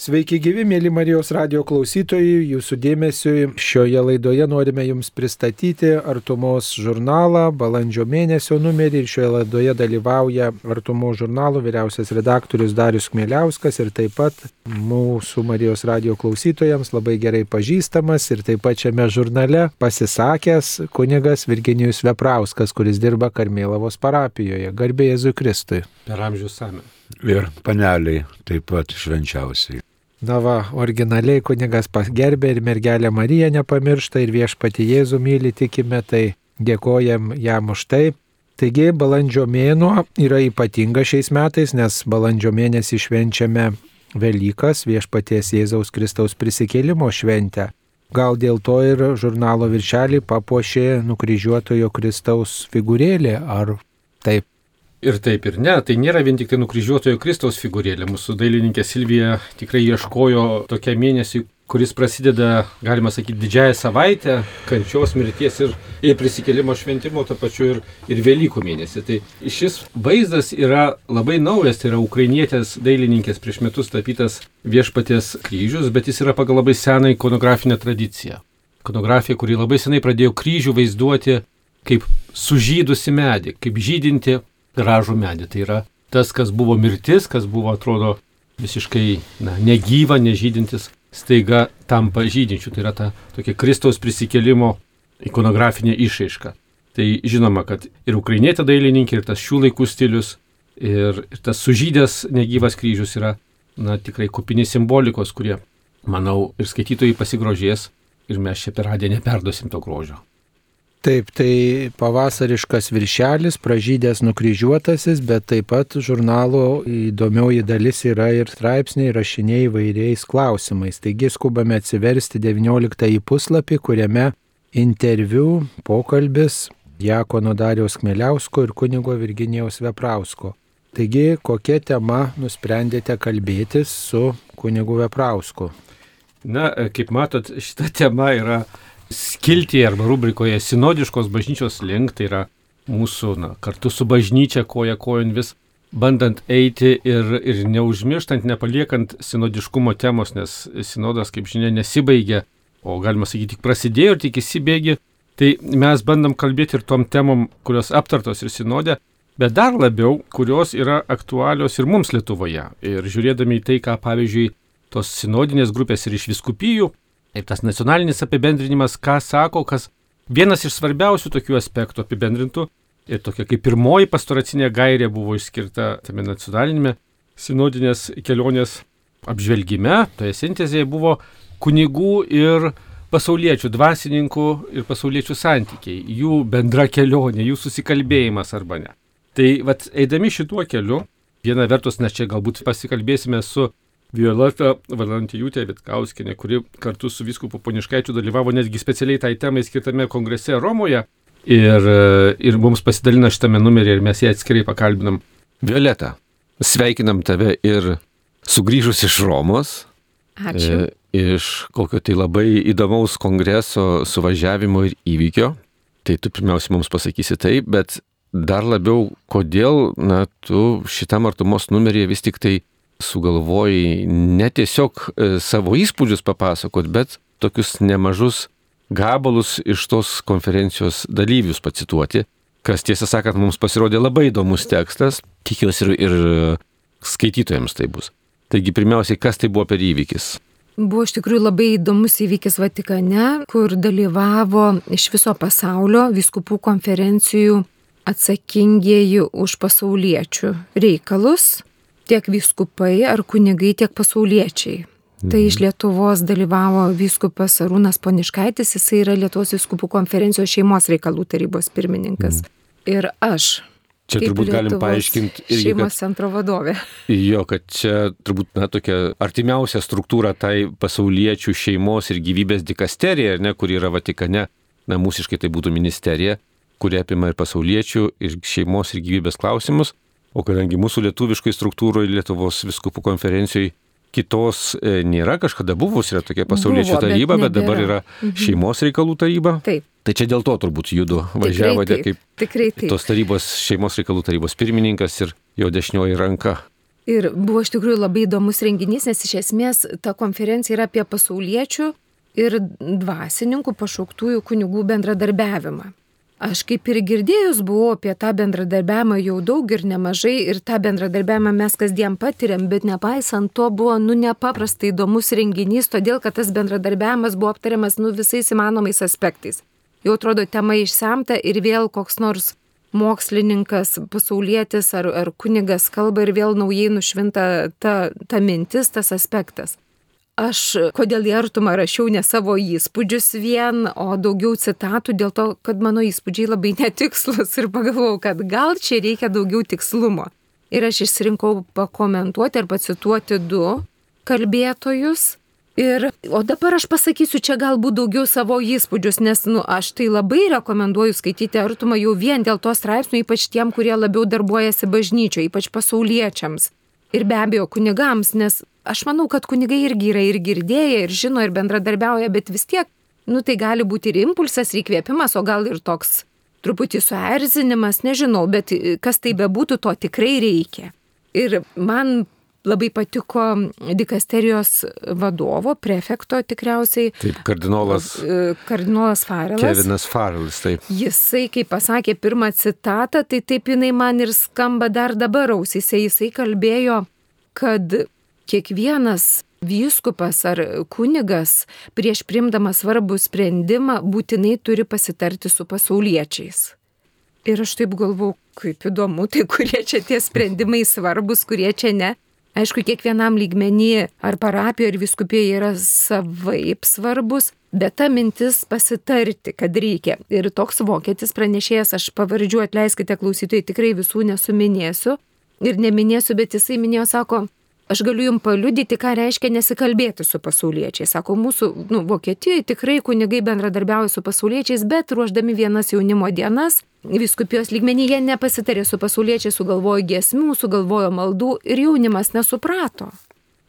Sveiki gyvi, mėly Marijos radio klausytojai, jūsų dėmesiu šioje laidoje norime jums pristatyti Artumos žurnalą, balandžio mėnesio numerį ir šioje laidoje dalyvauja Artumos žurnalo vyriausias redaktorius Darius Kmieliauskas ir taip pat mūsų Marijos radio klausytojams labai gerai pažįstamas ir taip pat šiame žurnale pasisakęs kunigas Virginijus Veprauskas, kuris dirba Karmėlavos parapijoje. Garbė Jėzui Kristui. Per amžių samę. Ir paneliai taip pat švenčiausiai. Na va, originaliai kunigas pagerbė ir mergelę Mariją nepamiršta ir viešpati Jėzų myli tikime, tai dėkojam jam už tai. Taigi balandžio mėnuo yra ypatinga šiais metais, nes balandžio mėnesį švenčiame Velykas viešpaties Jėzaus Kristaus prisikėlimo šventę. Gal dėl to ir žurnalo viršelį papuošė nukryžiuotojo Kristaus figūrėlė, ar taip? Ir taip ir ne, tai nėra vien tik tai nukryžiuotojo Kristaus figūrėlė. Mūsų dailininkė Silvija tikrai ieškojo tokią mėnesį, kuris prasideda, galima sakyti, didžiąją savaitę kančios, mirties ir, ir prisikėlimo šventimo, to pačiu ir, ir Velykų mėnesį. Tai šis vaizdas yra labai naujas, tai yra ukrainietės dailininkės prieš metus tapytas viešpatės kryžius, bet jis yra pagal labai seną ikonografinę tradiciją. Ikonografija, kuri labai senai pradėjo kryžių vaizduoti kaip sužydusi medį, kaip žydinti gražų medį. Tai yra tas, kas buvo mirtis, kas buvo, atrodo, visiškai na, negyva, nežydintis, staiga tampa žydinčiu. Tai yra ta tokia Kristaus prisikėlimo ikonografinė išaiška. Tai žinoma, kad ir ukrainietė dailininkė, ir tas šių laikų stilius, ir, ir tas sužydęs negyvas kryžius yra, na, tikrai kupini simbolikos, kurie, manau, ir skaitytojai pasigrožės, ir mes čia per radiją neperduosim to grožio. Taip, tai pavasariškas viršelis, pražydęs nukryžiuotasis, bet taip pat žurnalo įdomioji dalis yra ir straipsniai rašiniai įvairiais klausimais. Taigi skubame atsiversti 19 puslapį, kuriame interviu, pokalbis Jakono Dariaus Kmeliausko ir kunigo Virginijaus Veprausko. Taigi, kokia tema nusprendėte kalbėtis su kunigu Veprausku? Na, kaip matot, šita tema yra skiltyje arba rubrikoje sinodiškos bažnyčios link, tai yra mūsų na, kartu su bažnyčia koja kojon vis bandant eiti ir, ir neužmirštant, nepaliekant sinodiškumo temos, nes sinodas, kaip žinia, nesibaigia, o galima sakyti, tik prasidėjo ir tik įsibėgi, tai mes bandom kalbėti ir tom temom, kurios aptartos ir sinodė, bet dar labiau, kurios yra aktualios ir mums Lietuvoje. Ir žiūrėdami į tai, ką pavyzdžiui tos sinodinės grupės ir iš viskupijų Ir tas nacionalinis apibendrinimas, ką sako, kas vienas iš svarbiausių tokių aspektų apibendrintų ir tokia kaip pirmoji pastoracinė gairė buvo išskirta tame nacionalinėme sinodinės kelionės apžvelgime, toje sintezėje buvo kunigų ir pasauliečių, dvasininkų ir pasauliečių santykiai, jų bendra kelionė, jų susikalbėjimas arba ne. Tai vad, eidami šituo keliu, viena vertus, nes čia galbūt pasikalbėsime su Violeta Valantijūtė Vitkauskinė, kuri kartu su viskupu Poniškaičiu dalyvavo netgi specialiai tai temai skirtame kongrese Romoje ir, ir mums pasidalino šitame numerį ir mes ją atskirai pakalbinam. Violeta, sveikinam tave ir sugrįžus iš Romos. Ačiū. E, iš kokio tai labai įdomaus kongreso suvažiavimo ir įvykio. Tai tu pirmiausia mums pasakysi taip, bet dar labiau, kodėl, na, tu šitam artumos numerį vis tik tai sugalvojai ne tiesiog e, savo įspūdžius papasakot, bet tokius nemažus gabalus iš tos konferencijos dalyvius pacituoti, kas tiesą sakant mums pasirodė labai įdomus tekstas, tikiuosi ir, ir skaitytojams tai bus. Taigi pirmiausiai, kas tai buvo per įvykis? Buvo iš tikrųjų labai įdomus įvykis Vatikane, kur dalyvavo iš viso pasaulio viskupų konferencijų atsakingieji už pasauliečių reikalus tiek vyskupai ar kunigai, tiek pasauliečiai. Mhm. Tai iš mhm. Lietuvos dalyvavo vyskupas Arūnas Poniškaitis, jisai yra Lietuvos vyskupų konferencijos šeimos reikalų tarybos pirmininkas. Mhm. Ir aš. Čia turbūt galim paaiškinti irgi. Šeimos centro vadovė. Jo, kad čia turbūt, na, tokia artimiausia struktūra tai pasauliečių šeimos ir gyvybės dikasterija, ne, kur yra Vatikane, na, mūsiškai tai būtų ministerija, kuri apima ir pasauliečių, ir šeimos ir gyvybės klausimus. O kadangi mūsų lietuviškai struktūroje Lietuvos viskupų konferencijoje kitos e, nėra, kažkada buvus yra tokia pasauliečių taryba, bet, bet dabar yra mhm. šeimos reikalų taryba. Taip. Tai čia dėl to turbūt judu važiavote kaip tikrai taip. tos tarybos, šeimos reikalų tarybos pirmininkas ir jo dešinioji ranka. Ir buvo iš tikrųjų labai įdomus renginys, nes iš esmės ta konferencija yra apie pasauliečių ir dvasininkų pašauktųjų kunigų bendradarbiavimą. Aš kaip ir girdėjus buvau apie tą bendradarbiavimą jau daug ir nemažai ir tą bendradarbiavimą mes kasdien patiriam, bet nepaisant to buvo nu nepaprastai įdomus renginys, todėl kad tas bendradarbiavimas buvo aptariamas nu visais įmanomais aspektais. Jau atrodo tema išsemta ir vėl koks nors mokslininkas, pasaulietis ar, ar kunigas kalba ir vėl naujai nušvinta ta, ta mintis, tas aspektas aš kodėl į artumą rašiau ne savo įspūdžius vien, o daugiau citatų dėl to, kad mano įspūdžiai labai netikslus ir pagalvojau, kad gal čia reikia daugiau tikslumo. Ir aš išsirinkau pakomentuoti ar pacituoti du kalbėtojus. Ir, o dabar aš pasakysiu čia galbūt daugiau savo įspūdžius, nes nu, aš tai labai rekomenduoju skaityti artumą jau vien dėl to straipsnių, ypač tiem, kurie labiau darbuojasi bažnyčioje, ypač pasauliečiams. Ir be abejo kunigams, nes aš manau, kad kunigai irgi yra ir girdėję, ir žino, ir bendradarbiauja, bet vis tiek, nu tai gali būti ir impulsas, ir įkvėpimas, o gal ir toks truputį suerzinimas, nežinau, bet kas tai bebūtų, to tikrai reikia. Ir man labai patiko dikasterijos vadovo, prefekto tikriausiai. Taip, kardinolas. Kardinolas Farelas. Kevinas Farelas, taip. Jisai, kai pasakė pirmą citatą, tai taip jinai man ir skamba dar dabar ausise. Jisai kalbėjo, kad kiekvienas vyskupas ar kunigas prieš primdamas svarbų sprendimą būtinai turi pasitarti su pasauliečiais. Ir aš taip galvau, kaip įdomu, tai kurie čia tie sprendimai svarbus, kurie čia ne. Aišku, kiekvienam lygmenį ar parapijoje, ar viskupėje yra savaip svarbus, bet ta mintis pasitarti, kad reikia. Ir toks vokietis pranešėjas, aš pavardžiu atleiskite klausytojai, tikrai visų nesuminėsiu ir neminėsiu, bet jisai minėjo, sako, aš galiu jums paliudyti, ką reiškia nesikalbėti su pasauliečiais. Sako, mūsų, nu, Vokietijoje tikrai kunigai bendradarbiauja su pasauliečiais, bet ruoždami vienas jaunimo dienas, viskupijos lygmenyje nepasitarė su pasauliečiais, sugalvojo giesmių, sugalvojo maldų ir jaunimas nesuprato.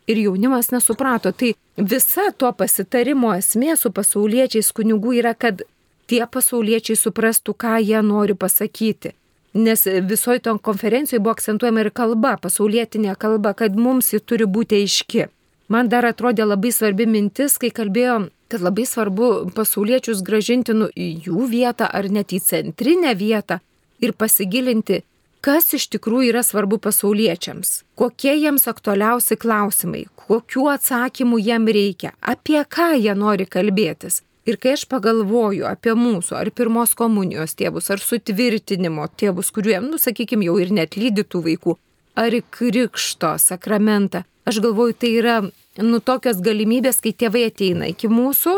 Ir jaunimas nesuprato. Tai visa to pasitarimo esmė su pasauliečiais kunigų yra, kad tie pasauliečiai suprastų, ką jie nori pasakyti. Nes visoji to konferencijoje buvo akcentuojama ir kalba, pasaulietinė kalba, kad mums ji turi būti aiški. Man dar atrodė labai svarbi mintis, kai kalbėjo, kad labai svarbu pasauliečius gražinti nu, į jų vietą ar net į centrinę vietą ir pasigilinti, kas iš tikrųjų yra svarbu pasauliečiams, kokie jiems aktualiausi klausimai, kokiu atsakymu jiem reikia, apie ką jie nori kalbėtis. Ir kai aš pagalvoju apie mūsų ar pirmos komunijos tėvus, ar sutvirtinimo tėvus, kuriuo, nu, sakykime, jau ir net lydytų vaikų, ar krikšto sakramentą, aš galvoju, tai yra, nu, tokios galimybės, kai tėvai ateina iki mūsų,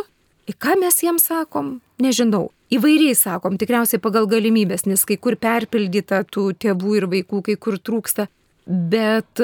į ką mes jiems sakom, nežinau. Įvairiai sakom, tikriausiai pagal galimybės, nes kai kur perpildyta tų tėvų ir vaikų, kai kur trūksta. Bet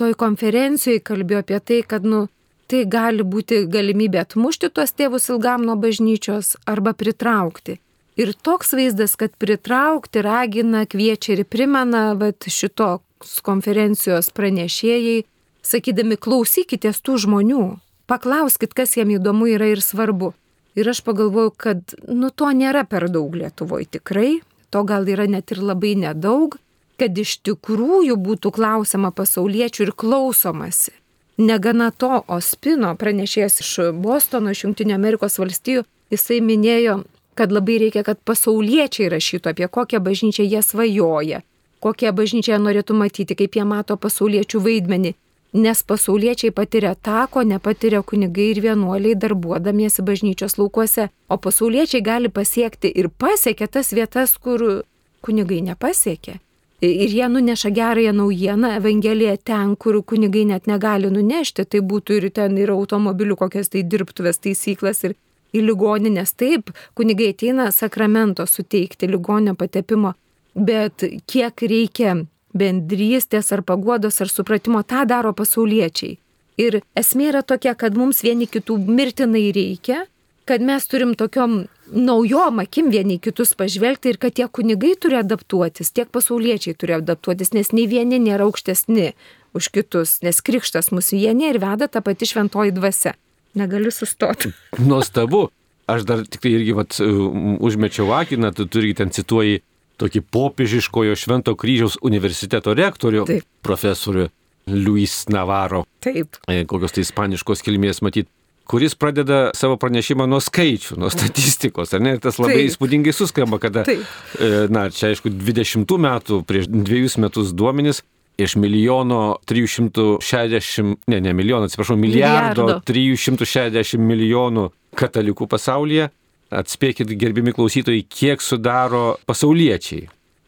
toj konferencijoje kalbėjau apie tai, kad, nu, tai gali būti galimybė atmušti tuos tėvus ilgam nuo bažnyčios arba pritraukti. Ir toks vaizdas, kad pritraukti ragina, kviečia ir primena, bet šitos konferencijos pranešėjai, sakydami, klausykitės tų žmonių, paklauskit, kas jiem įdomu yra ir svarbu. Ir aš pagalvoju, kad nu to nėra per daug Lietuvoje tikrai, to gal yra net ir labai nedaug, kad iš tikrųjų būtų klausama pasauliečių ir klausomasi. Negana to, Ospino pranešėjas iš Bostono, iš Junktinio Amerikos valstijų, jisai minėjo, kad labai reikia, kad pasauliečiai rašytų apie kokią bažnyčią jie svajoja, kokią bažnyčią jie norėtų matyti, kaip jie mato pasauliečių vaidmenį. Nes pasauliečiai patiria tą, ko nepatiria kunigai ir vienuoliai darbuodamiesi bažnyčios laukuose, o pasauliečiai gali pasiekti ir pasiekia tas vietas, kur kunigai nepasiekė. Ir jie nuneša gerąją naujieną, Evangeliją ten, kur kunigai net negali nunešti, tai būtų ir ten ir automobilių kokias tai dirbtuvės taisyklas ir į ligoninės. Taip, kunigai ateina sakramento suteikti ligonio patepimo, bet kiek reikia bendrystės ar paguodos ar supratimo, tą daro pasauliečiai. Ir esmė yra tokia, kad mums vieni kitų mirtinai reikia, kad mes turim tokiom naujom akim vieni kitus pažvelgti ir kad tiek kunigai turi adaptuotis, tiek pasauliečiai turi adaptuotis, nes nei vieni nėra aukštesni už kitus, nes krikštas mus vieni ir veda tą pati šventoji dvasia. Negaliu sustoti. Nuostabu. Aš dar tik tai irgi vat, užmečiau akiną, tu turi ten cituoji tokį popiežiškojo Švento kryžiaus universiteto rektorių, Taip. profesorių. Luis Navarro, Taip. e, kokios tai ispaniškos kilmės matyti, kuris pradeda savo pranešimą nuo skaičių, nuo statistikos, ar ne? Ir tas labai Taip. įspūdingai suskamba, kada, Taip. e, na, čia aišku, 20 metų, prieš dviejus metus duomenys, iš milijono 360, ne, ne milijono, atsiprašau, milijardo Milijardo. 360 milijonų katalikų pasaulyje. Atspėkit, gerbimi klausytojai, kiek sudaro pasauliečiai.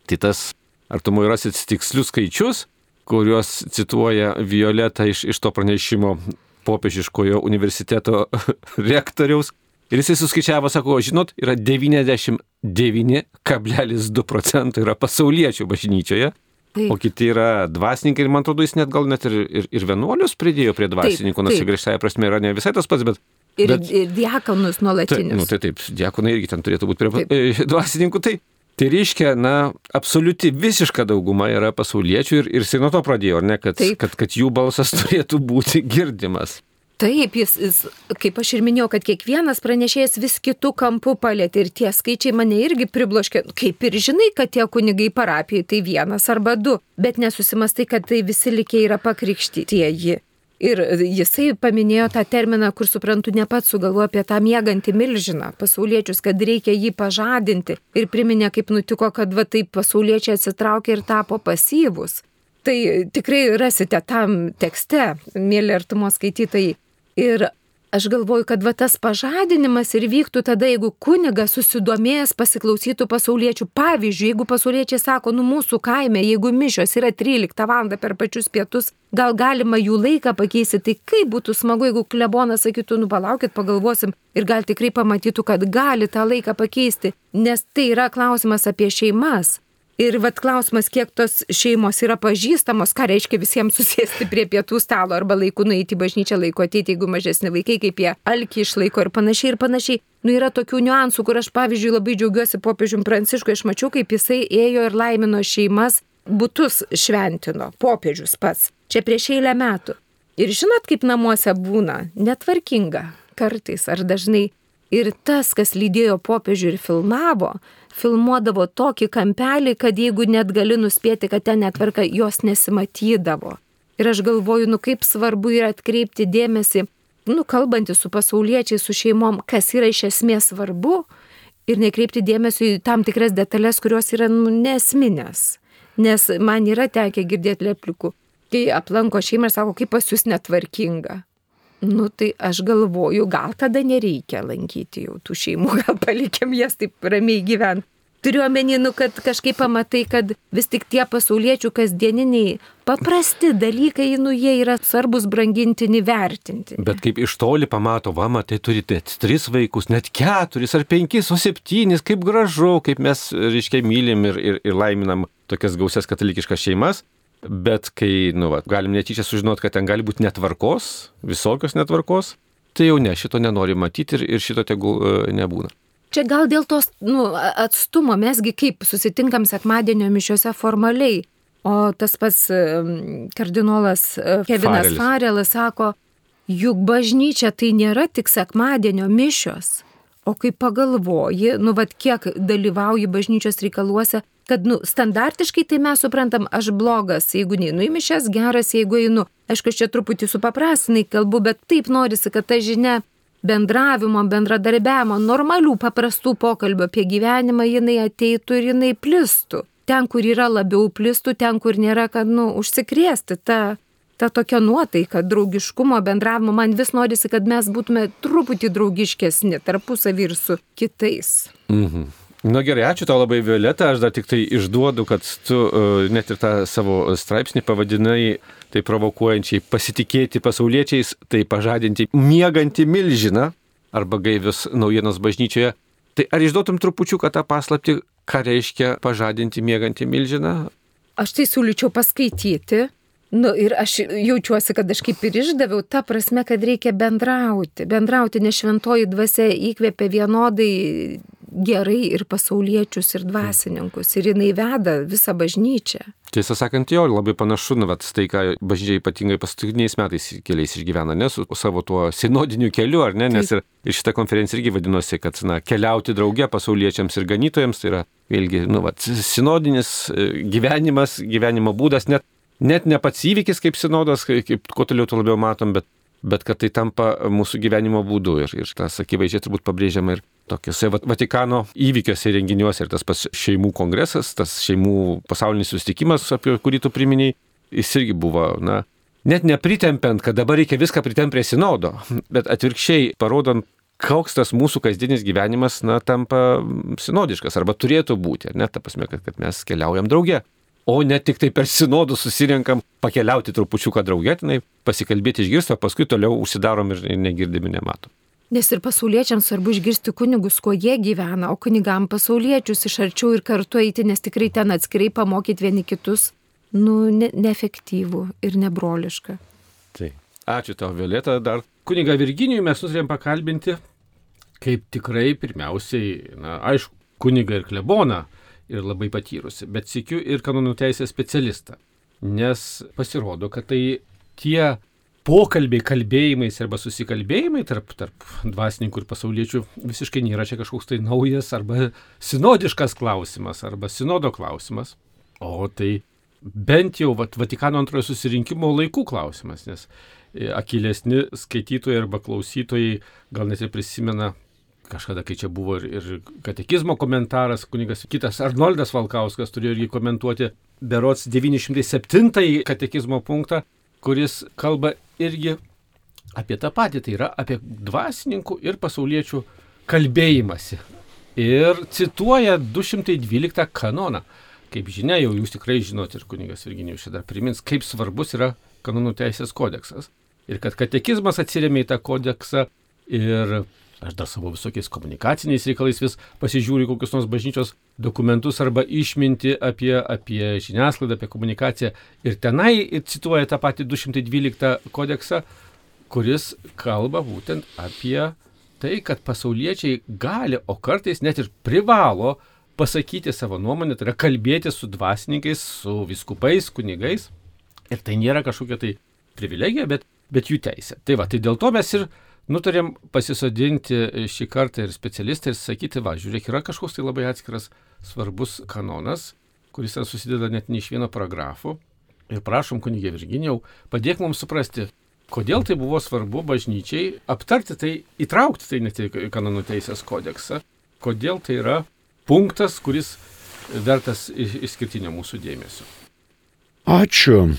Tai tas, ar tu rasit tikslius skaičius, kuriuos cituoja Violeta iš, iš to pranešimo popiežiškojo universiteto rektoriaus. Ir jisai suskaičiavo, sako, žinot, yra 99,2 procentų yra pasauliečių bažnyčioje, Taip. o kiti yra dvasininkai ir man atrodo jis net gal net ir, ir, ir vienuolius pridėjo prie dvasininkų, nors grįžtąją prasme yra ne visai tas pats, bet... Ir, bet, ir diakonus tai, nuolatinius. nu, tai taip, diakonai irgi ten turėtų būti prie Taip. dvasininkų. Tai, tai reiškia, na, absoliuti visiška dauguma yra pasauliečių ir, ir jisai nuo to pradėjo, ar ne, kad, Taip. kad, kad jų balsas turėtų būti girdimas. Taip, jis, jis, kaip aš ir minėjau, kad kiekvienas pranešėjas vis kitų kampų palėtė ir tie skaičiai mane irgi pribloškė. Kaip ir žinai, kad tie kunigai parapijai tai vienas arba du, bet nesusimastai, kad tai visi likiai yra pakrikštytieji. Ir jisai paminėjo tą terminą, kur suprantu, ne pats sugalvojo apie tą miegantį milžiną, pasauliečius, kad reikia jį pažadinti. Ir priminė, kaip nutiko, kad va taip pasauliečiai atsitraukė ir tapo pasyvus. Tai tikrai rasite tam tekste, mėly artumo skaitytojai. Ir aš galvoju, kad va tas pažadinimas ir vyktų tada, jeigu kunigas susidomėjęs pasiklausytų pasauliečių. Pavyzdžiui, jeigu pasauliečiai sako, nu mūsų kaime, jeigu mišios yra 13 val. per pačius pietus, gal galima jų laiką pakeisti, tai kaip būtų smagu, jeigu klebonas sakytų, nu palaukit, pagalvosim ir gal tikrai pamatytų, kad gali tą laiką pakeisti, nes tai yra klausimas apie šeimas. Ir vad klausimas, kiek tos šeimos yra pažįstamos, ką reiškia visiems susėsti prie pietų stalo arba laiku nueiti į bažnyčią, laiko ateiti, jeigu mažesni vaikai, kaip jie alki išlaiko ir panašiai ir panašiai. Nu yra tokių niuansų, kur aš pavyzdžiui labai džiaugiuosi popiežium Pranciškui, aš mačiau, kaip jisai ėjo ir laimino šeimas, būtus šventino, popiežius pats, čia prieš eilę metų. Ir žinot, kaip namuose būna, netvarkinga kartais ar dažnai. Ir tas, kas lydėjo popiežių ir filmavo, filmuodavo tokį kampelį, kad jeigu net gali nuspėti, kad ten netvarka, jos nesimatydavo. Ir aš galvoju, nu kaip svarbu yra atkreipti dėmesį, nu kalbantys su pasauliečiais, su šeimom, kas yra iš esmės svarbu ir nekreipti dėmesio į tam tikras detalės, kurios yra nu, nesminės. Nes man yra tekę girdėti leplikų, kai aplanko šeimą ir sako, kaip pas jūs netvarkinga. Nu tai aš galvoju, gal tada nereikia lankyti jau tų šeimų, gal palikim jas taip ramiai gyventi. Turiu omeny, nu, kad kažkaip pamatai, kad vis tik tie pasauliečių kasdieniniai paprasti dalykai, nu, jie yra svarbus brangintini, vertinti. Bet kaip iš toli pamato, va, matai, turite net tris vaikus, net keturis ar penkis, o septynis, kaip gražu, kaip mes, reiškia, mylim ir, ir, ir laiminam tokias gausias katalikiškas šeimas. Bet kai, nu, va, galim netyčia sužinoti, kad ten gali būti netvarkos, visokios netvarkos, tai jau ne, šito nenori matyti ir, ir šito tegul e, nebūna. Čia gal dėl tos nu, atstumo mesgi kaip susitinkam sekmadienio mišiuose formaliai. O tas pats em, kardinolas e, Kevinas. Farelas sako, juk bažnyčia tai nėra tik sekmadienio mišios. O kai pagalvoji, nu vad kiek dalyvauji bažnyčios reikaluose, kad, nu, standartiškai tai mes suprantam, aš blogas, jeigu neinu į mišes, geras, jeigu einu. Aišku, aš čia truputį supaprastinai kalbu, bet taip norisi, kad ta žinia bendravimo, bendradarbiavimo, normalių paprastų pokalbio apie gyvenimą jinai ateitų ir jinai plistų. Ten, kur yra labiau plistų, ten, kur nėra, kad, nu, užsikrėsti tą, tą tokią nuotaiką, draugiškumo, bendravimo. Man vis norisi, kad mes būtume truputį draugiškesni tarpusavį ir su kitais. Mhm. Na gerai, ačiū tau labai, Violeta. Aš dar tik tai išduodu, kad tu uh, net ir tą savo straipsnį pavadinai tai provokuojančiai pasitikėti pasauliečiais, tai pažadinti miegantį milžiną arba gaivius naujienos bažnyčioje. Tai ar išduotum trupučiuką tą paslapti, ką reiškia pažadinti miegantį milžiną? Aš tai siūlyčiau paskaityti. Nu, ir aš jaučiuosi, kad aš kaip ir išdaviau, ta prasme, kad reikia bendrauti. Bendrauti, nes šventoji dvasia įkvėpia vienodai gerai ir pasauliečius, ir dvasininkus. Ir jinai veda visą bažnyčią. Tiesą sakant, jo, labai panašu, nu, vat, tai, ką bažnyčia ypatingai paskutiniais metais keliais išgyvena, ne, su savo tuo sinodiniu keliu, ar ne, nes ir, ir šitą konferenciją irgi vadinosi, kad, na, keliauti drauge pasauliečiams ir ganytojams, tai yra, vėlgi, nu, vat, sinodinis e, gyvenimas, gyvenimo būdas, net net ne pats įvykis kaip sinodas, kaip, kaip kuo toliau to labiau matom, bet, bet kad tai tampa mūsų gyvenimo būdu ir, ir tas akivaizdžiai turbūt pabrėžiama ir tokiuose Vatikano įvykiuose renginiuose ir tas pats šeimų kongresas, tas šeimų pasaulinis susitikimas, apie kurį tu priminiai, jis irgi buvo, na, net nepritempiant, kad dabar reikia viską pritempti prie sinodo, bet atvirkščiai parodant, koks tas mūsų kasdienis gyvenimas, na, tampa sinodiškas arba turėtų būti, ne, ta prasme, kad, kad mes keliaujam drauge o ne tik tai per sinodų susirinkam pakeliauti trupučiuką draugėtinai, pasikalbėti išgirsti, o paskui toliau užsidarom ir negirdimi nematom. Nes ir pasauliečiams svarbu išgirsti kunigus, kuo jie gyvena, o kunigam pasauliečius iš arčiau ir kartu eiti, nes tikrai ten atskirai pamokyti vieni kitus, nu, ne, neefektyvų ir nebroliška. Tai. Ačiū tau, Violeta. Dar kuniga Virginijų mes nutarėm pakalbinti, kaip tikrai pirmiausiai, na, aišku, kuniga ir kleboną ir labai patyrusi, bet sikiu ir kanonų teisės specialistą. Nes pasirodo, kad tai tie pokalbiai, kalbėjimais arba susikalbėjimai tarp, tarp dvasininkų ir pasauliečių visiškai nėra čia kažkoks tai naujas arba sinodiškas klausimas arba sinodo klausimas, o tai bent jau vat, Vatikano antrojo susirinkimo laikų klausimas, nes e, akilesni skaitytojai arba klausytojai gal net ir prisimena kažkada, kai čia buvo ir, ir katekizmo komentaras, kunigas kitas Arnoldas Valkauskas turėjo irgi komentuoti berots 907 katekizmo punktą, kuris kalba irgi apie tą patį, tai yra apie dvasininkų ir pasauliečių kalbėjimąsi. Ir cituoja 212 kanoną. Kaip žinia, jau jūs tikrai žinote ir kunigas Virginijus čia dar primins, kaip svarbus yra kanonų teisės kodeksas. Ir kad katekizmas atsiriamė į tą kodeksą ir Aš dar savo visokiais komunikaciniais reikalais vis pasižiūriu kokius nors bažnyčios dokumentus arba išminti apie, apie žiniasklaidą, apie komunikaciją. Ir tenai cituoja tą patį 212 kodeksą, kuris kalba būtent apie tai, kad pasauliečiai gali, o kartais net ir privalo pasakyti savo nuomonę, tai yra kalbėti su dvasininkais, su viskupais, kunigais. Ir tai nėra kažkokia tai privilegija, bet, bet jų teisė. Tai va, tai dėl to mes ir nutarėm pasisodinti šį kartą ir specialistą ir sakyti, va, žiūrėk, yra kažkoks tai labai atskiras svarbus kanonas, kuris susideda net ne iš vieno paragrafo. Ir prašom, kunigė Virginijau, padėk mums suprasti, kodėl tai buvo svarbu bažnyčiai aptarti tai, įtraukti tai net į kanonų teisės kodeksą, kodėl tai yra punktas, kuris vertas išskirtinio mūsų dėmesio. Ačiū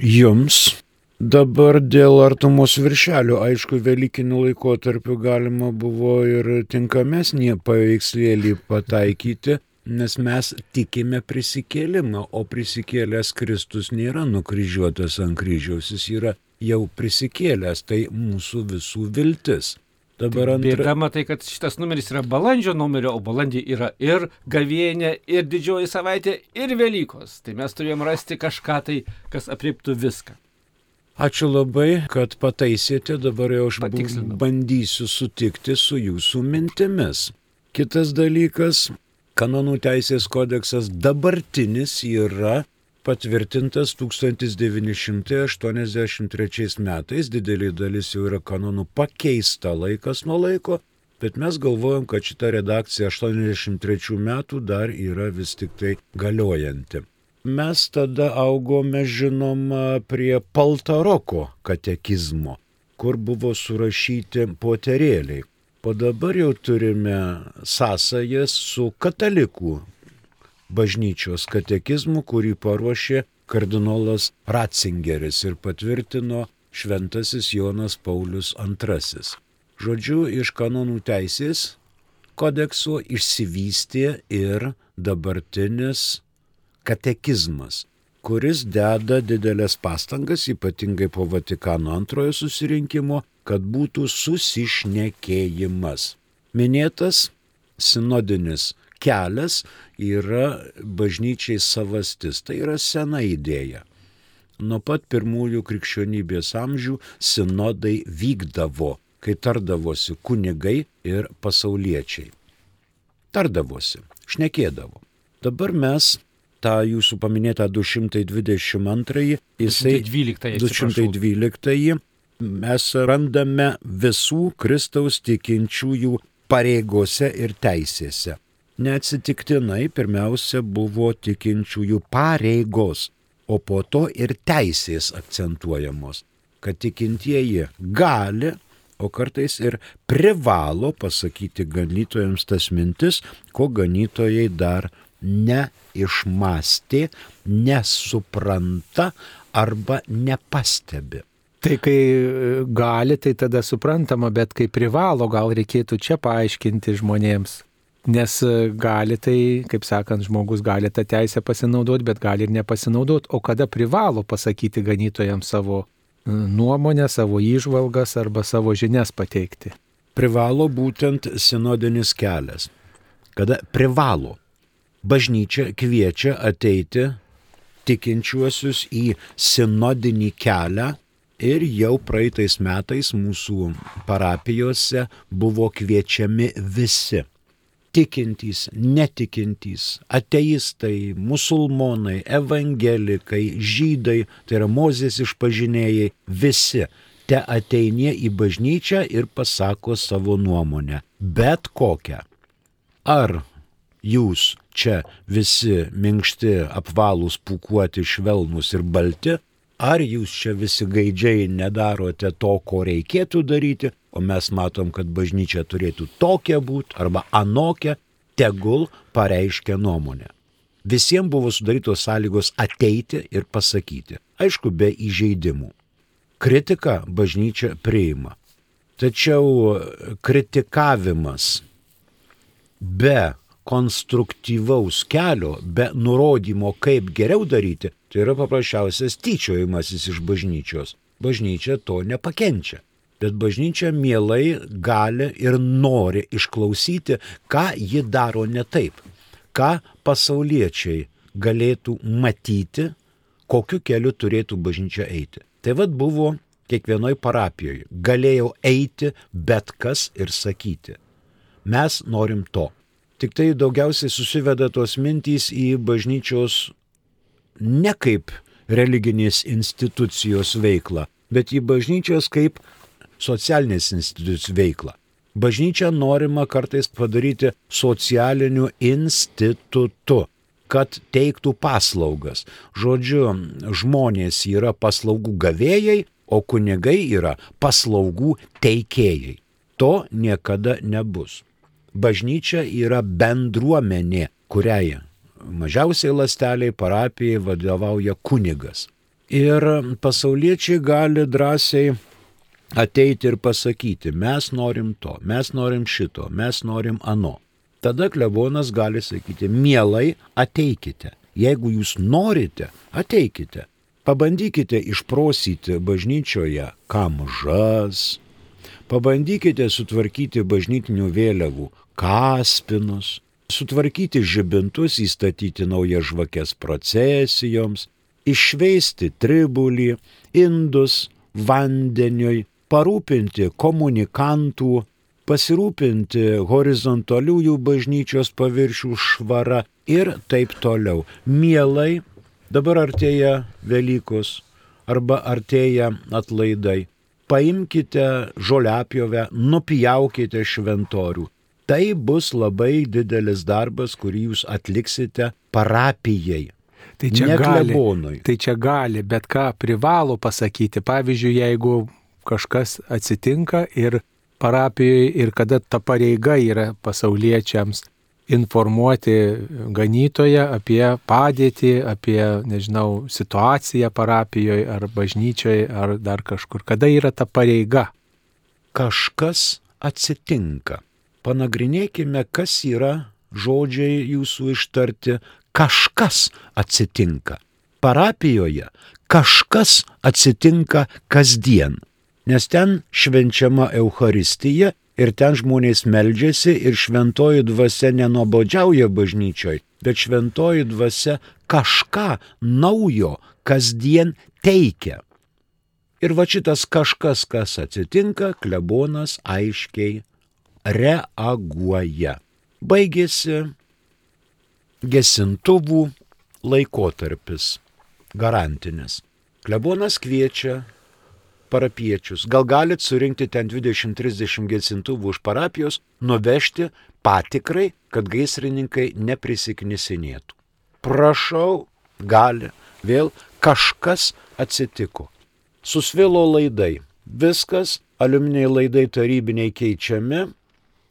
Jums Dabar dėl artumos viršelio, aišku, Velykinių laikotarpių galima buvo ir tinkamesnį paveikslėlį pataikyti, nes mes tikime prisikėlimą, o prisikėlęs Kristus nėra nukryžiuotas ant kryžiaus, jis yra jau prisikėlęs, tai mūsų visų viltis. Dabar antra... Bėdama tai, kad šitas numeris yra balandžio numerio, o balandį yra ir gavienė, ir didžioji savaitė, ir Velykos. Tai mes turėjom rasti kažką tai, kas apriektų viską. Ačiū labai, kad pataisėte, dabar jau aš bandysiu sutikti su jūsų mintimis. Kitas dalykas, kanonų teisės kodeksas dabartinis yra patvirtintas 1983 metais, didelė dalis jau yra kanonų pakeista laikas nuo laiko, bet mes galvojam, kad šita redakcija 83 metų dar yra vis tik tai galiojanti. Mes tada augome, žinoma, prie Paltaroko katekizmo, kur buvo surašyti poterėliai. O dabar jau turime sąsajas su katalikų bažnyčios katekizmu, kurį paruošė kardinolas Ratzingeris ir patvirtino šventasis Jonas Paulius II. Žodžiu, iš kanonų teisės kodekso išsivystė ir dabartinis katekizmas, kuris deda didelės pastangas, ypatingai po Vatikano antrojo susirinkimo, kad būtų susišnekėjimas. Minėtas sinodinis kelias yra bažnyčiai savastis, tai yra sena idėja. Nuo pat pirmųjų krikščionybės amžių sinodai vykdavo, kai tardavosi kunigai ir pasauliečiai. Tardavosi, šnekėdavo. Dabar mes tą jūsų paminėtą 222, jisai 212, 212 mes randame visų Kristaus tikinčiųjų pareigose ir teisėse. Neatsitiktinai pirmiausia buvo tikinčiųjų pareigos. o po to ir teisės akcentuojamos, kad tikintieji gali, o kartais ir privalo pasakyti ganytojams tas mintis, ko ganytojai dar neišmastė, nesupranta arba nepastebi. Tai kai e, gali, tai tada suprantama, bet kai privalo, gal reikėtų čia paaiškinti žmonėms. Nes e, gali tai, kaip sakant, žmogus gali tą teisę pasinaudoti, bet gali ir nepasinaudoti. O kada privalo pasakyti ganytojams savo e, nuomonę, savo įžvalgas arba savo žinias pateikti. Privalo būtent sinodinis kelias. Kada privalo. Bažnyčia kviečia ateiti tikinčiuosius į sinodinį kelią Ir jau praeitais metais mūsų parapijose buvo kviečiami visi tikintys, netikintys, ateistai, musulmonai, evangelikai, žydai, tai yra mozės išpažinėjai, visi te ateinie į bažnyčią ir pasako savo nuomonę. Bet kokią. Ar jūs čia visi minkšti, apvalūs, pukuoti, švelnus ir balti, Ar jūs čia visi gaidžiai nedarote to, ko reikėtų daryti, o mes matom, kad bažnyčia turėtų tokia būti arba anokia, tegul pareiškia nuomonę. Visiems buvo sudarytos sąlygos ateiti ir pasakyti, aišku, be įžeidimų. Kritika bažnyčia priima. Tačiau kritikavimas be konstruktyvaus kelio, be nurodymo, kaip geriau daryti, Tai yra paprasčiausias tyčiojimasis iš bažnyčios. Bažnyčia to nepakenčia. Bet bažnyčia mielai gali ir nori išklausyti, ką ji daro ne taip, ką pasauliečiai galėtų matyti, kokiu keliu turėtų bažnyčia eiti. Tai vad buvo kiekvienoje parapijoje. Galėjau eiti bet kas ir sakyti. Mes norim to. Tik tai daugiausiai susiveda tos mintys į bažnyčios ne kaip religinės institucijos veiklą, bet į bažnyčios kaip socialinės institucijos veiklą. Bažnyčia norima kartais padaryti socialiniu institutu, kad teiktų paslaugas. Žodžiu, žmonės yra paslaugų gavėjai, o kunigai yra paslaugų teikėjai. To niekada nebus. Bažnyčia yra bendruomenė, kuriai mažiausiai lasteliai parapijai vadovauja kunigas. Ir pasauliečiai gali drąsiai ateiti ir pasakyti, mes norim to, mes norim šito, mes norim ano. Tada klebonas gali sakyti, mielai ateikite. Jeigu jūs norite, ateikite. Pabandykite išprosyti bažnyčioje kamžas, pabandykite sutvarkyti bažnytinių vėliavų kaspinus, sutvarkyti žibintus, įstatyti naujas žvakės procesijoms, išveisti tribulį, indus vandeniui, parūpinti komunikantų, pasirūpinti horizontaliųjų bažnyčios paviršių švara ir taip toliau. Mielai, dabar artėja Velykos arba artėja atlaidai. Paimkite žoliapjovę, nupjaukite šventorių, tai bus labai didelis darbas, kurį jūs atliksite parapijai. Tai čia, gali, tai čia gali, bet ką privalo pasakyti. Pavyzdžiui, jeigu kažkas atsitinka ir parapijoje ir kada ta pareiga yra pasauliečiams informuoti ganytoje apie padėtį, apie, nežinau, situaciją parapijoje ar bažnyčioje ar dar kažkur. Kada yra ta pareiga? Kažkas atsitinka panagrinėkime, kas yra žodžiai jūsų ištarti, kažkas atsitinka. Parapijoje kažkas atsitinka kasdien, nes ten švenčiama Euharistija ir ten žmonės meldžiasi ir šventoji dvasia nenobodžiauja bažnyčioj, bet šventoji dvasia kažką naujo kasdien teikia. Ir va šitas kažkas, kas atsitinka, klebonas aiškiai reaguoja. Baigėsi gesintuvų laikotarpis, garantinis. Klebonas kviečia parapiečius. Gal galit surinkti ten 20-30 gesintuvų už parapijos, nuvežti patikrai, kad gaisrininkai neprisiknisinėtų. Prašau, gali. Vėl kažkas atsitiko. Susvilo laidai. Viskas, aliuminiai laidai tarybiniai keičiami,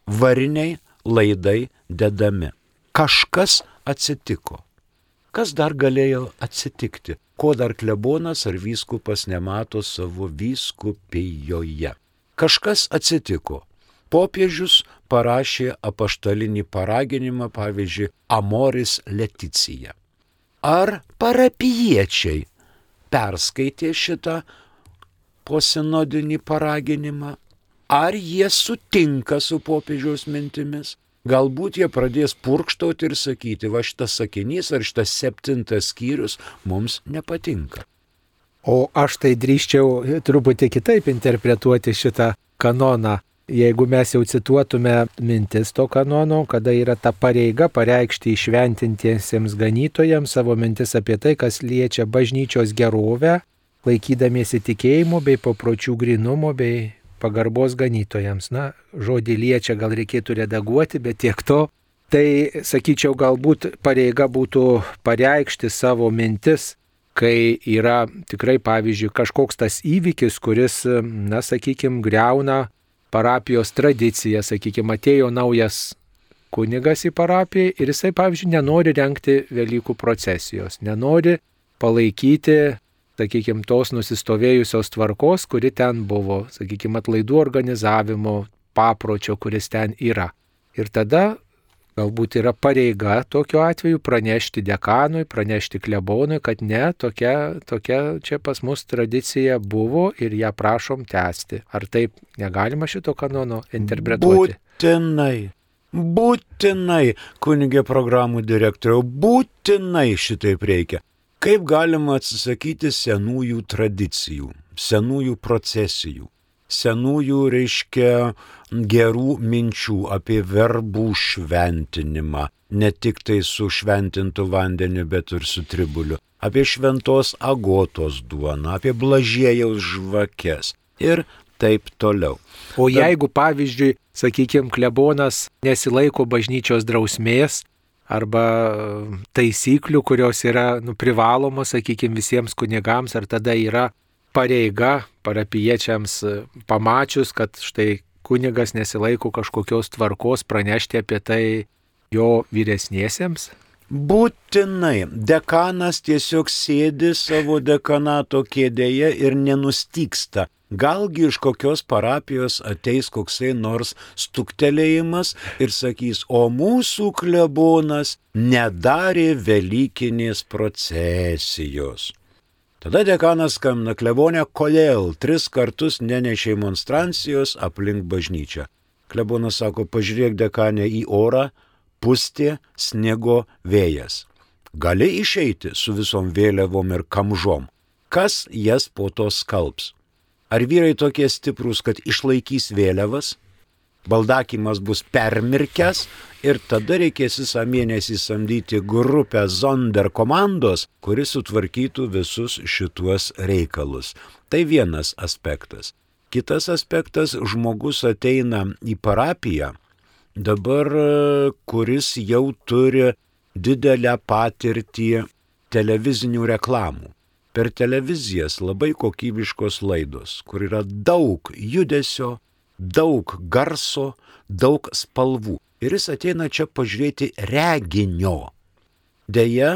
variniai laidai dedami. Kažkas atsitiko. Kas dar galėjo atsitikti? Ko dar klebonas ar vyskupas nemato savo vyskupijoje? Kažkas atsitiko. Popiežius parašė apaštalinį paraginimą, pavyzdžiui, Amoris Leticija. Ar parapiečiai perskaitė šitą posinodinį paraginimą? Ar jie sutinka su popiežiaus mintimis? Galbūt jie pradės purkštauti ir sakyti, va šitas sakinys ar šitas septintas skyrius mums nepatinka. O aš tai drįščiau truputį kitaip interpretuoti šitą kanoną. Jeigu mes jau cituotume mintis to kanono, kada yra ta pareiga pareikšti išventintiesiems ganytojams savo mintis apie tai, kas liečia bažnyčios gerovę, laikydamiesi tikėjimo bei papročių grinumo bei pagarbos ganytojams. Na, žodį liečia gal reikėtų redaguoti, bet tiek to. Tai, sakyčiau, galbūt pareiga būtų pareikšti savo mintis, kai yra tikrai, pavyzdžiui, kažkoks tas įvykis, kuris, na, sakykime, greuna parapijos tradiciją, sakykime, atėjo naujas kunigas į parapiją ir jisai, pavyzdžiui, nenori renkti Velykų procesijos, nenori palaikyti, sakykime, tos nusistovėjusios tvarkos, kuri ten buvo, sakykime, atlaidų organizavimo papročio, kuris ten yra. Ir tada galbūt yra pareiga tokiu atveju pranešti dekanui, pranešti klebonui, kad ne, tokia, tokia čia pas mus tradicija buvo ir ją prašom tęsti. Ar taip negalima šito kanono interpretuoti? Būtinai. Būtinai, kunigė programų direktoriau, būtinai šitaip reikia. Kaip galima atsisakyti senųjų tradicijų, senųjų procesijų, senųjų, reiškia, gerų minčių apie verbų šventinimą, ne tik tai su šventintu vandeniu, bet ir su tribuliu, apie šventos agotos duoną, apie blažėjaus žvakes ir taip toliau. O jeigu, pavyzdžiui, sakykime, klebonas nesilaiko bažnyčios drausmės, arba taisyklių, kurios yra nu, privalomos, sakykime, visiems kunigams, ar tada yra pareiga parapiečiams pamačius, kad štai kunigas nesilaiko kažkokios tvarkos pranešti apie tai jo vyresniesiems? Būtinai. Dekanas tiesiog sėdi savo dekanato kėdėje ir nenustyksta. Galgi iš kokios parapijos ateis koksai nors stuktelėjimas ir sakys, o mūsų klebonas nedarė Velykinės procesijos. Tada dekanas skambina klebonė, kodėl tris kartus nenešė monstrancijos aplink bažnyčią. Klebonas sako, pažiūrėk dekanė į orą, pustė sniego vėjas. Gali išeiti su visom vėliavom ir kamžom. Kas jas po to skalbs? Ar vyrai tokie stiprūs, kad išlaikys vėliavas? Baldakimas bus permirkęs ir tada reikės visą mėnesį samdyti grupę Zonder komandos, kuri sutvarkytų visus šituos reikalus. Tai vienas aspektas. Kitas aspektas - žmogus ateina į parapiją, dabar kuris jau turi didelę patirtį televizinių reklamų. Per televizijas labai kokybiškos laidos, kur yra daug judesio, daug garso, daug spalvų. Ir jis ateina čia pažiūrėti reginio. Deja,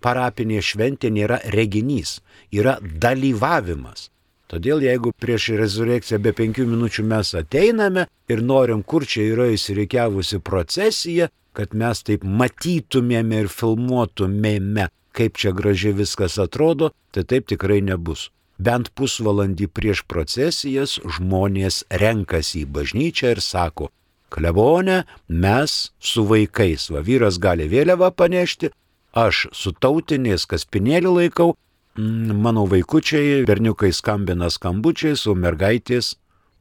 parapinė šventė nėra reginys, yra dalyvavimas. Todėl jeigu prieš rezurekciją be penkių minučių mes ateiname ir norim, kur čia yra įsireikiavusi procesija, kad mes taip matytumėme ir filmuotumėme, kaip čia gražiai viskas atrodo, tai taip tikrai nebus. Bent pusvalandį prieš procesijas žmonės renkasi į bažnyčią ir sako, klebonė, mes su vaikais, va vyras gali vėliavą panešti, aš su tautinės kaspinėlį laikau, mano vaikučiai, berniukai skambina skambučiais, o mergaitės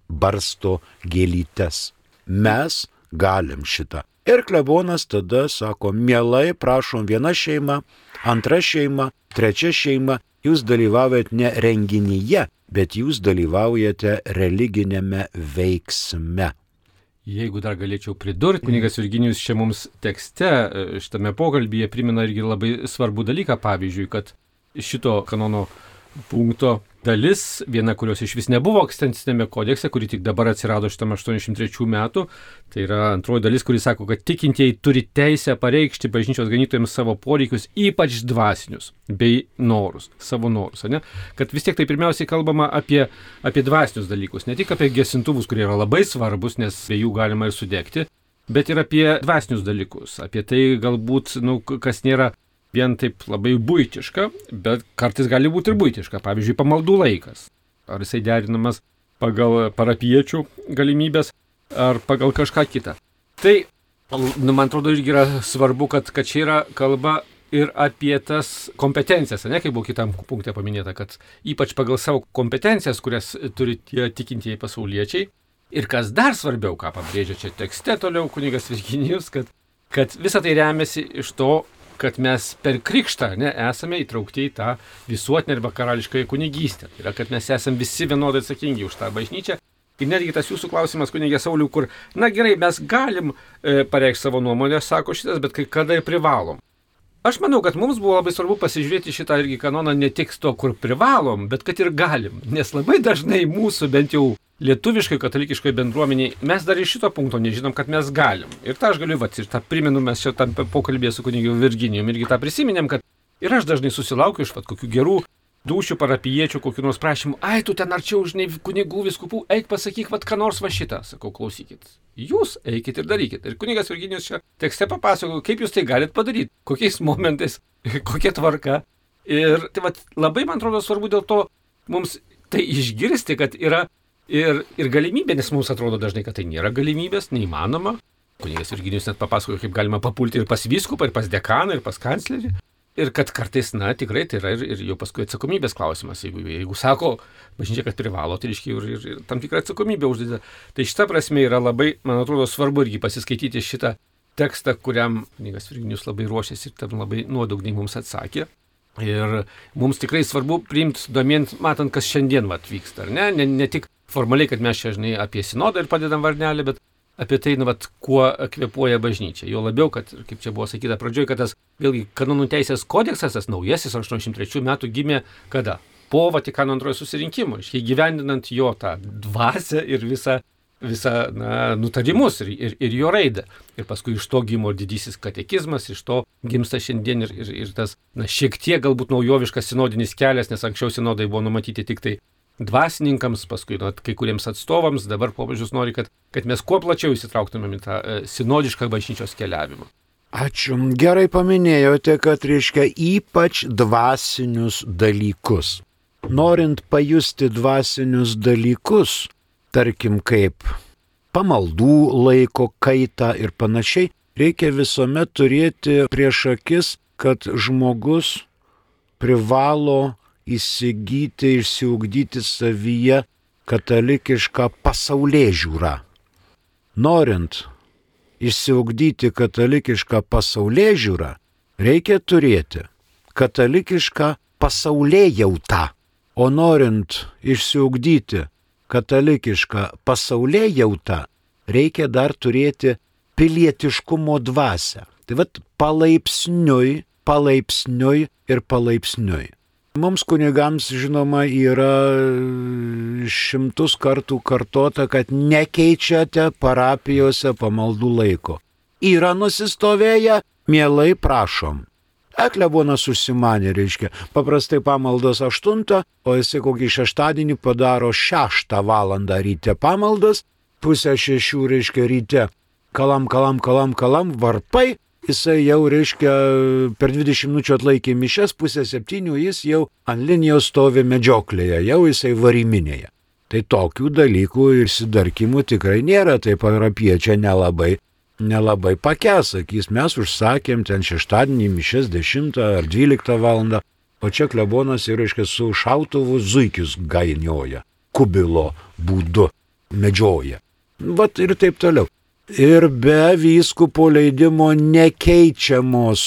barsto gėlytes. Mes galim šitą. Ir klebonas tada sako, mielai, prašom, viena šeima, antra šeima, trečia šeima, jūs dalyvaujate ne renginyje, bet jūs dalyvaujate religinėme veiksme. Jeigu dar galėčiau pridurti, kunigas Virginijus čia mums tekste, šitame pokalbėje primena irgi labai svarbų dalyką, pavyzdžiui, kad šito kanono punkto dalis, viena kurios iš vis nebuvo ekstensinėme kodekse, kuri tik dabar atsirado šitam 83 metų. Tai yra antroji dalis, kuri sako, kad tikintieji turi teisę pareikšti bažnyčios ganytojams savo poreikius, ypač dvasinius, bei norus, savo norus. Ne? Kad vis tiek tai pirmiausiai kalbama apie, apie dvasinius dalykus, ne tik apie gesintuvus, kurie yra labai svarbus, nes be jų galima ir sudegti, bet ir apie dvasinius dalykus, apie tai galbūt, nu, kas nėra vien taip labai būtiška, bet kartais gali būti ir būtiška. Pavyzdžiui, pamaldų laikas. Ar jisai derinamas pagal parapiečių galimybės, ar pagal kažką kitą. Tai, nu, man atrodo, irgi yra svarbu, kad, kad čia yra kalba ir apie tas kompetencijas, ne kaip buvo kitam punktė paminėta, kad ypač pagal savo kompetencijas, kurias turi tie tikintieji pasauliečiai. Ir kas dar svarbiau, ką pabrėžia čia tekste toliau kunigas Virginijus, kad, kad visa tai remiasi iš to, kad mes per krikštą ne, esame įtraukti į tą visuotinę arba karališkąją kunigystę. Tai yra, kad mes esame visi vienodai atsakingi už tą bažnyčią. Ir netgi tas jūsų klausimas, kunigė Sauliu, kur, na gerai, mes galim e, pareikšti savo nuomonę, sako šitas, bet kai kada ir privalom. Aš manau, kad mums buvo labai svarbu pasižiūrėti šitą irgi kanoną ne tik to, kur privalom, bet kad ir galim. Nes labai dažnai mūsų bent jau lietuviškai katalikiškai bendruomeniai mes dar iš šito punkto nežinom, kad mes galim. Ir tą aš galiu, va, ir tą primenu, mes čia tam pokalbėje su kunigiu Virginijum irgi tą prisiminėm, kad ir aš dažnai susilaukiu iš va, kokių gerų dušių parapiečių, kokiu nors prašymu, ai tu ten arčiau, žinai, kunigų viskupų, eik pasakyk, vad ką nors va šitą, sakau, klausykit. Jūs eikit ir darykit. Ir kunigas Virginijus čia tekste papasakojo, kaip jūs tai galite padaryti, kokiais momentais, kokia tvarka. Ir tai va, labai man atrodo svarbu dėl to mums tai išgirsti, kad yra ir, ir galimybė, nes mums atrodo dažnai, kad tai nėra galimybės, neįmanoma. Kunigas Virginijus net papasakojo, kaip galima papulti ir pas viskupą, ir pas dekaną, ir pas kanclerį. Ir kad kartais, na, tikrai tai yra ir, ir jau paskui atsakomybės klausimas. Jeigu, jeigu sako, bažnyčia, kad privalo, tai reiškia ir, ir, ir tam tikrą atsakomybę uždeda. Tai šita prasme yra labai, man atrodo, svarbu irgi pasiskaityti šitą tekstą, kuriam kunigas Virginijus labai ruošėsi ir tam labai nuodugniai mums atsakė. Ir mums tikrai svarbu priimti domint, matant, kas šiandien vat, vyksta, ar ne? ne? Ne tik formaliai, kad mes čia, žinai, apie sinodą ir padedam varnelį, bet apie tai, nu, vat, kuo kvepuoja bažnyčia. Jo labiau, kad, kaip čia buvo sakyta pradžioje, kad tas, vėlgi, kanonų teisės kodeksas, tas naujasis 83 metų gimė kada? Po Vatikano antrojo susirinkimo, iškiai gyvendinant jo tą dvasę ir visą visą na, nutarimus ir, ir, ir jo raidą. Ir paskui iš to gimo didysis katekizmas, iš to gimsta šiandien ir, ir, ir tas na, šiek tiek galbūt naujoviškas sinodinis kelias, nes anksčiau sinodai buvo numatyti tik tai dvasininkams, paskui nu, kai kuriems atstovams, dabar popiežius nori, kad, kad mes kuo plačiau įsitrauktumėm į tą e, sinodišką bažnyčios keliavimą. Ačiū. Gerai paminėjote, kad reiškia ypač dvasinius dalykus. Norint pajusti dvasinius dalykus, tarkim kaip pamaldų laiko kaitą ir panašiai, reikia visuomet turėti prieš akis, kad žmogus privalo įsigyti, išsiugdyti savyje katalikišką pasaulyje žiūrą. Norint išsiugdyti katalikišką pasaulyje žiūrą, reikia turėti katalikišką pasaulyje jautą. O norint išsiugdyti katalikišką pasaulyje jautą, reikia dar turėti pilietiškumo dvasę. Tai vad palaipsniui, palaipsniui ir palaipsniui. Mums kunigams, žinoma, yra šimtus kartų kartota, kad nekeičiate parapijose pamaldų laiko. Yra nusistovėję, mielai prašom. Eklebonas užsimanė, reiškia, paprastai pamaldos 8, o jisai kokį šeštadienį padaro 6 valandą ryte pamaldas, pusę šešių, reiškia, ryte. Kalam, kalam, kalam, kalam, varpai, jisai jau, reiškia, per 20 minučių atlaikė mišes, pusę septynių jis jau ant linijos stovi medžioklėje, jau jisai variminėje. Tai tokių dalykų ir sidarkimų tikrai nėra, tai parapiečia nelabai, nelabai pakes, sakys, mes užsakėm ten šeštadienį mišes 10 ar 12 val. O čia klebonas ir, reiškia, su šautuvu zuikius gainioja, kubilo būdu medžioja. Vat ir taip toliau ir be vyskupo leidimo nekeičiamos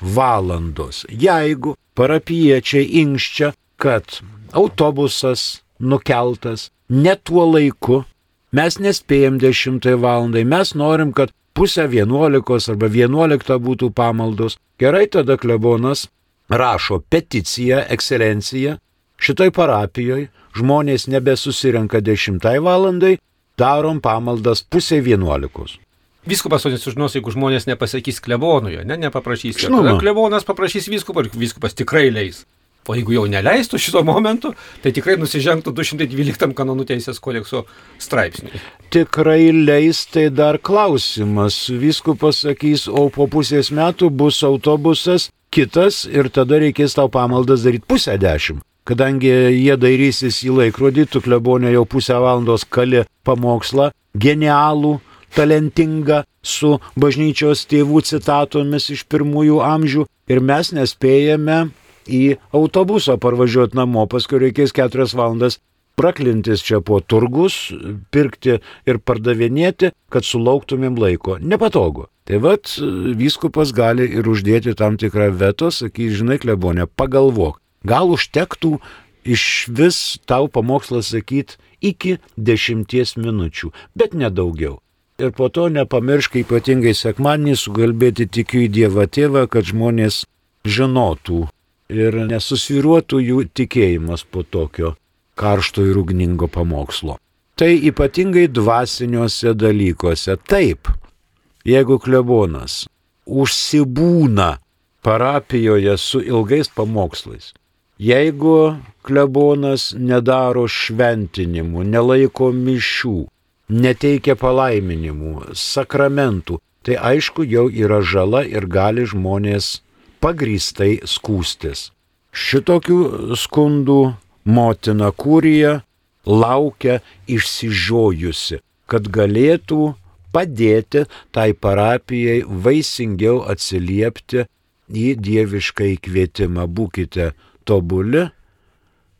valandos. Jeigu parapiečiai inkščia, kad autobusas nukeltas ne tuo laiku, mes nespėjom 10 valandai, mes norim, kad pusę 11 arba 11 būtų pamaldos. Gerai tada klebonas rašo peticiją, ekscelenciją, šitoj parapijoje žmonės nebesusirenka 10 valandai, darom pamaldas pusė 11. Vyskupas to nesužinos, jeigu žmonės nepasakys klebonui, ne, nepaprašys. Žinoma. Klebonas paprašys vyskupą ir vyskupas tikrai leis. O jeigu jau neleistų šito momentu, tai tikrai nusižengtų 212 kanonų teisės kodekso straipsniui. Tikrai leis, tai dar klausimas. Vyskupas sakys, o po pusės metų bus autobusas kitas ir tada reikės tau pamaldas daryti pusę dešimt. Kadangi jie dairysis į laikrodį, tu klebonė jau pusę valandos kali pamokslą, genialų, talentingą, su bažnyčios tėvų citatomis iš pirmųjų amžių ir mes nespėjame į autobusą parvažiuoti namo, paskui reikės keturias valandas praklintis čia po turgus, pirkti ir pardavinėti, kad sulauktumėm laiko. Nepatogu. Tai vad, vyskupas gali ir uždėti tam tikrą veto, sakys, žinai, klebonė, pagalvok, gal užtektų iš vis tau pamokslą sakyti iki dešimties minučių, bet nedaugiau. Ir po to nepamiršk ypatingai sekmanį sugalbėti tikiu į Dievą tėvą, kad žmonės žinotų ir nesusviruotų jų tikėjimas po tokio karšto ir ugningo pamokslo. Tai ypatingai dvasiniuose dalykuose. Taip, jeigu klebonas užsibūna parapijoje su ilgais pamokslais, jeigu klebonas nedaro šventinimų, nelaiko mišių, neteikia palaiminimų, sakramentų, tai aišku jau yra žala ir gali žmonės pagrįstai skūstis. Šitokių skundų motina kūrija laukia išsižiojusi, kad galėtų padėti tai parapijai vaisingiau atsiliepti į dievišką įkvietimą. Būkite tobuli,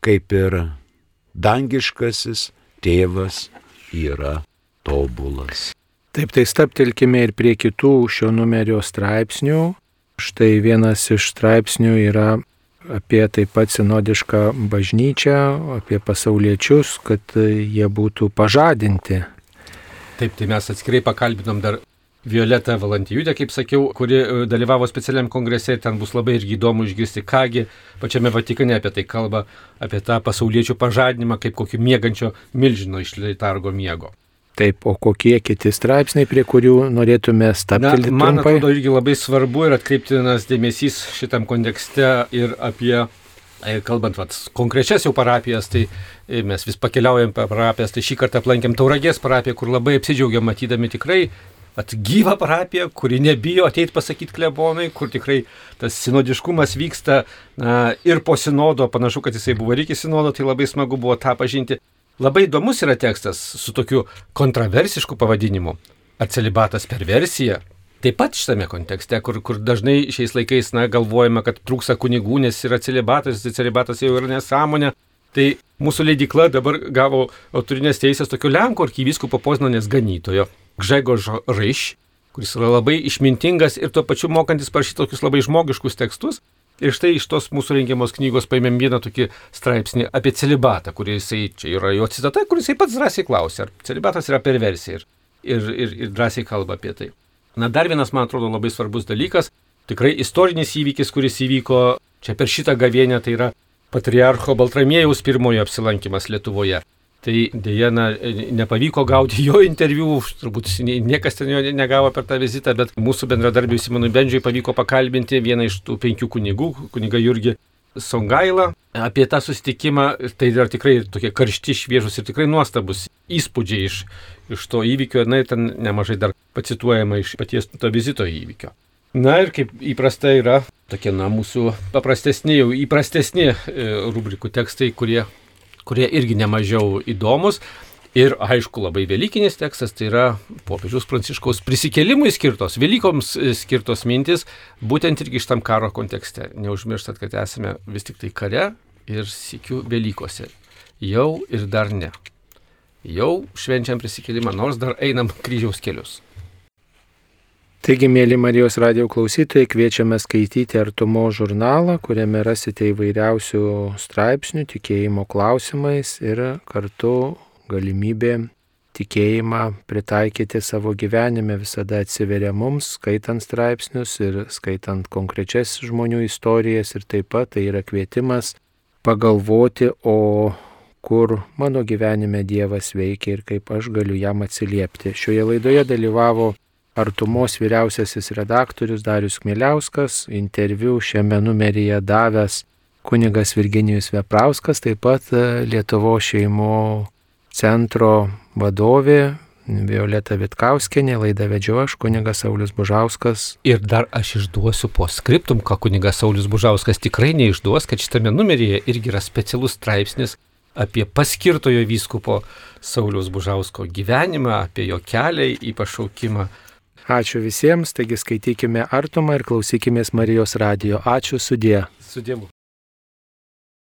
kaip ir dangiškasis tėvas yra tobulas. Taip, tai staptelkime ir prie kitų šio numerio straipsnių. Štai vienas iš straipsnių yra apie taip pat sinodišką bažnyčią, apie pasauliečius, kad jie būtų pažadinti. Taip, tai mes atskirai pakalbinom dar Violetą Valantijutę, kaip sakiau, kuri e, dalyvavo specialiam kongrese ir ten bus labai irgi įdomu išgirsti, kągi pačiame Vatikane apie tai kalba, apie tą pasauliečių pažadinimą kaip kokį mėgančio milžino iš letargo miego. Taip, o kokie kiti straipsniai, prie kurių norėtume Na, stabtelti man trumpai? atrodo irgi labai svarbu ir atkreiptinas dėmesys šitam kontekste ir apie, e, kalbant vat, konkrečias jau parapijas, tai e, mes vis pakeliaujam per parapijas, tai šį kartą aplankėm Tauragės parapiją, kur labai apsidžiaugiam matydami tikrai at gyvą parapiją, kuri nebijo ateiti pasakyti klebonai, kur tikrai tas sinodiškumas vyksta na, ir po sinodo, panašu, kad jisai buvo ir iki sinodo, tai labai smagu buvo tą pažinti. Labai įdomus yra tekstas su tokiu kontroversišku pavadinimu. Ar celibatas per versiją? Taip pat šitame kontekste, kur, kur dažnai šiais laikais na, galvojame, kad trūksta kunigų, nes yra celibatas, tai celibatas jau yra nesąmonė. Tai mūsų leidikla dabar gavo autorinės teisės tokio Lenkų arkivyskupo Poznanės ganytojo, Gžegož Ryš, kuris yra labai išmintingas ir tuo pačiu mokantis parašyti tokius labai žmogiškus tekstus. Ir štai iš tos mūsų rengiamos knygos paėmėm vieną tokį straipsnį apie celibatą, kuris jisai, čia yra jo citata, kuris jisai pats drąsiai klausia, ar celibatas yra perversija ir, ir, ir, ir drąsiai kalba apie tai. Na dar vienas, man atrodo, labai svarbus dalykas, tikrai istorinis įvykis, kuris įvyko čia per šitą gavienę, tai yra patriarcho Baltramiejaus pirmojo apsilankimas Lietuvoje. Tai dėja, na, nepavyko gauti jo interviu, turbūt nie- niekas ten jo negavo per tą vizitą, bet mūsų bendradarbiui Simonui Bendžiui pavyko pakalbinti vieną iš tų penkių kunigų, kuniga Jurgi Songailą, apie tą susitikimą. Tai yra tikrai tokie karšti, šviežus ir tikrai nuostabus įspūdžiai iš, iš to įvykio. Na ir ten nemažai dar pacituojama iš paties to vizito įvykio. Na ir kaip įprasta yra tokie, na, mūsų paprastesni, jau įprastesni e, rubrikų tekstai, kurie, kurie irgi nemažiau įdomus. Ir aišku, labai Velykinis tekstas tai yra popiežiaus pranciškaus prisikelimui skirtos, Velykoms e, skirtos mintis, būtent irgi iš tam karo kontekste. Neužmirštat, kad esame vis tik tai kare ir sikiu Velykose. Jau ir dar ne. Jau švenčiam prisikelimą, nors dar einam kryžiaus kelius. Taigi, mėly Marijos radio klausytojai, kviečiame skaityti Artumo žurnalą, kuriame rasite įvairiausių straipsnių tikėjimo klausimais ir kartu galimybė tikėjimą pritaikyti savo gyvenime visada atsiveria mums, skaitant straipsnius ir skaitant konkrečias žmonių istorijas ir taip pat tai yra kvietimas pagalvoti, o kur mano gyvenime Dievas veikia ir kaip aš galiu jam atsiliepti. Šioje laidoje dalyvavo Artumos vyriausiasis redaktorius Darius Kmiliauskas, interviu šiame numeryje davęs kunigas Virginijus Veprauskas, taip pat e, Lietuvo šeimų centro vadovė Violeta Vitkauskenė, laidą vedžio aš, kunigas Saulis Bužauskas. Ir dar aš išduosiu po skriptum, ką kunigas Saulis Bužauskas tikrai neišduos, kad šitame numeryje irgi yra specialus straipsnis apie paskirtojo vyskupo Sauliaus Bužausko gyvenimą, apie jo kelią į pašaukimą. Ačiū visiems, taigi skaitykime artumą ir klausykime Marijos radijo. Ačiū sudė. Sudėmu.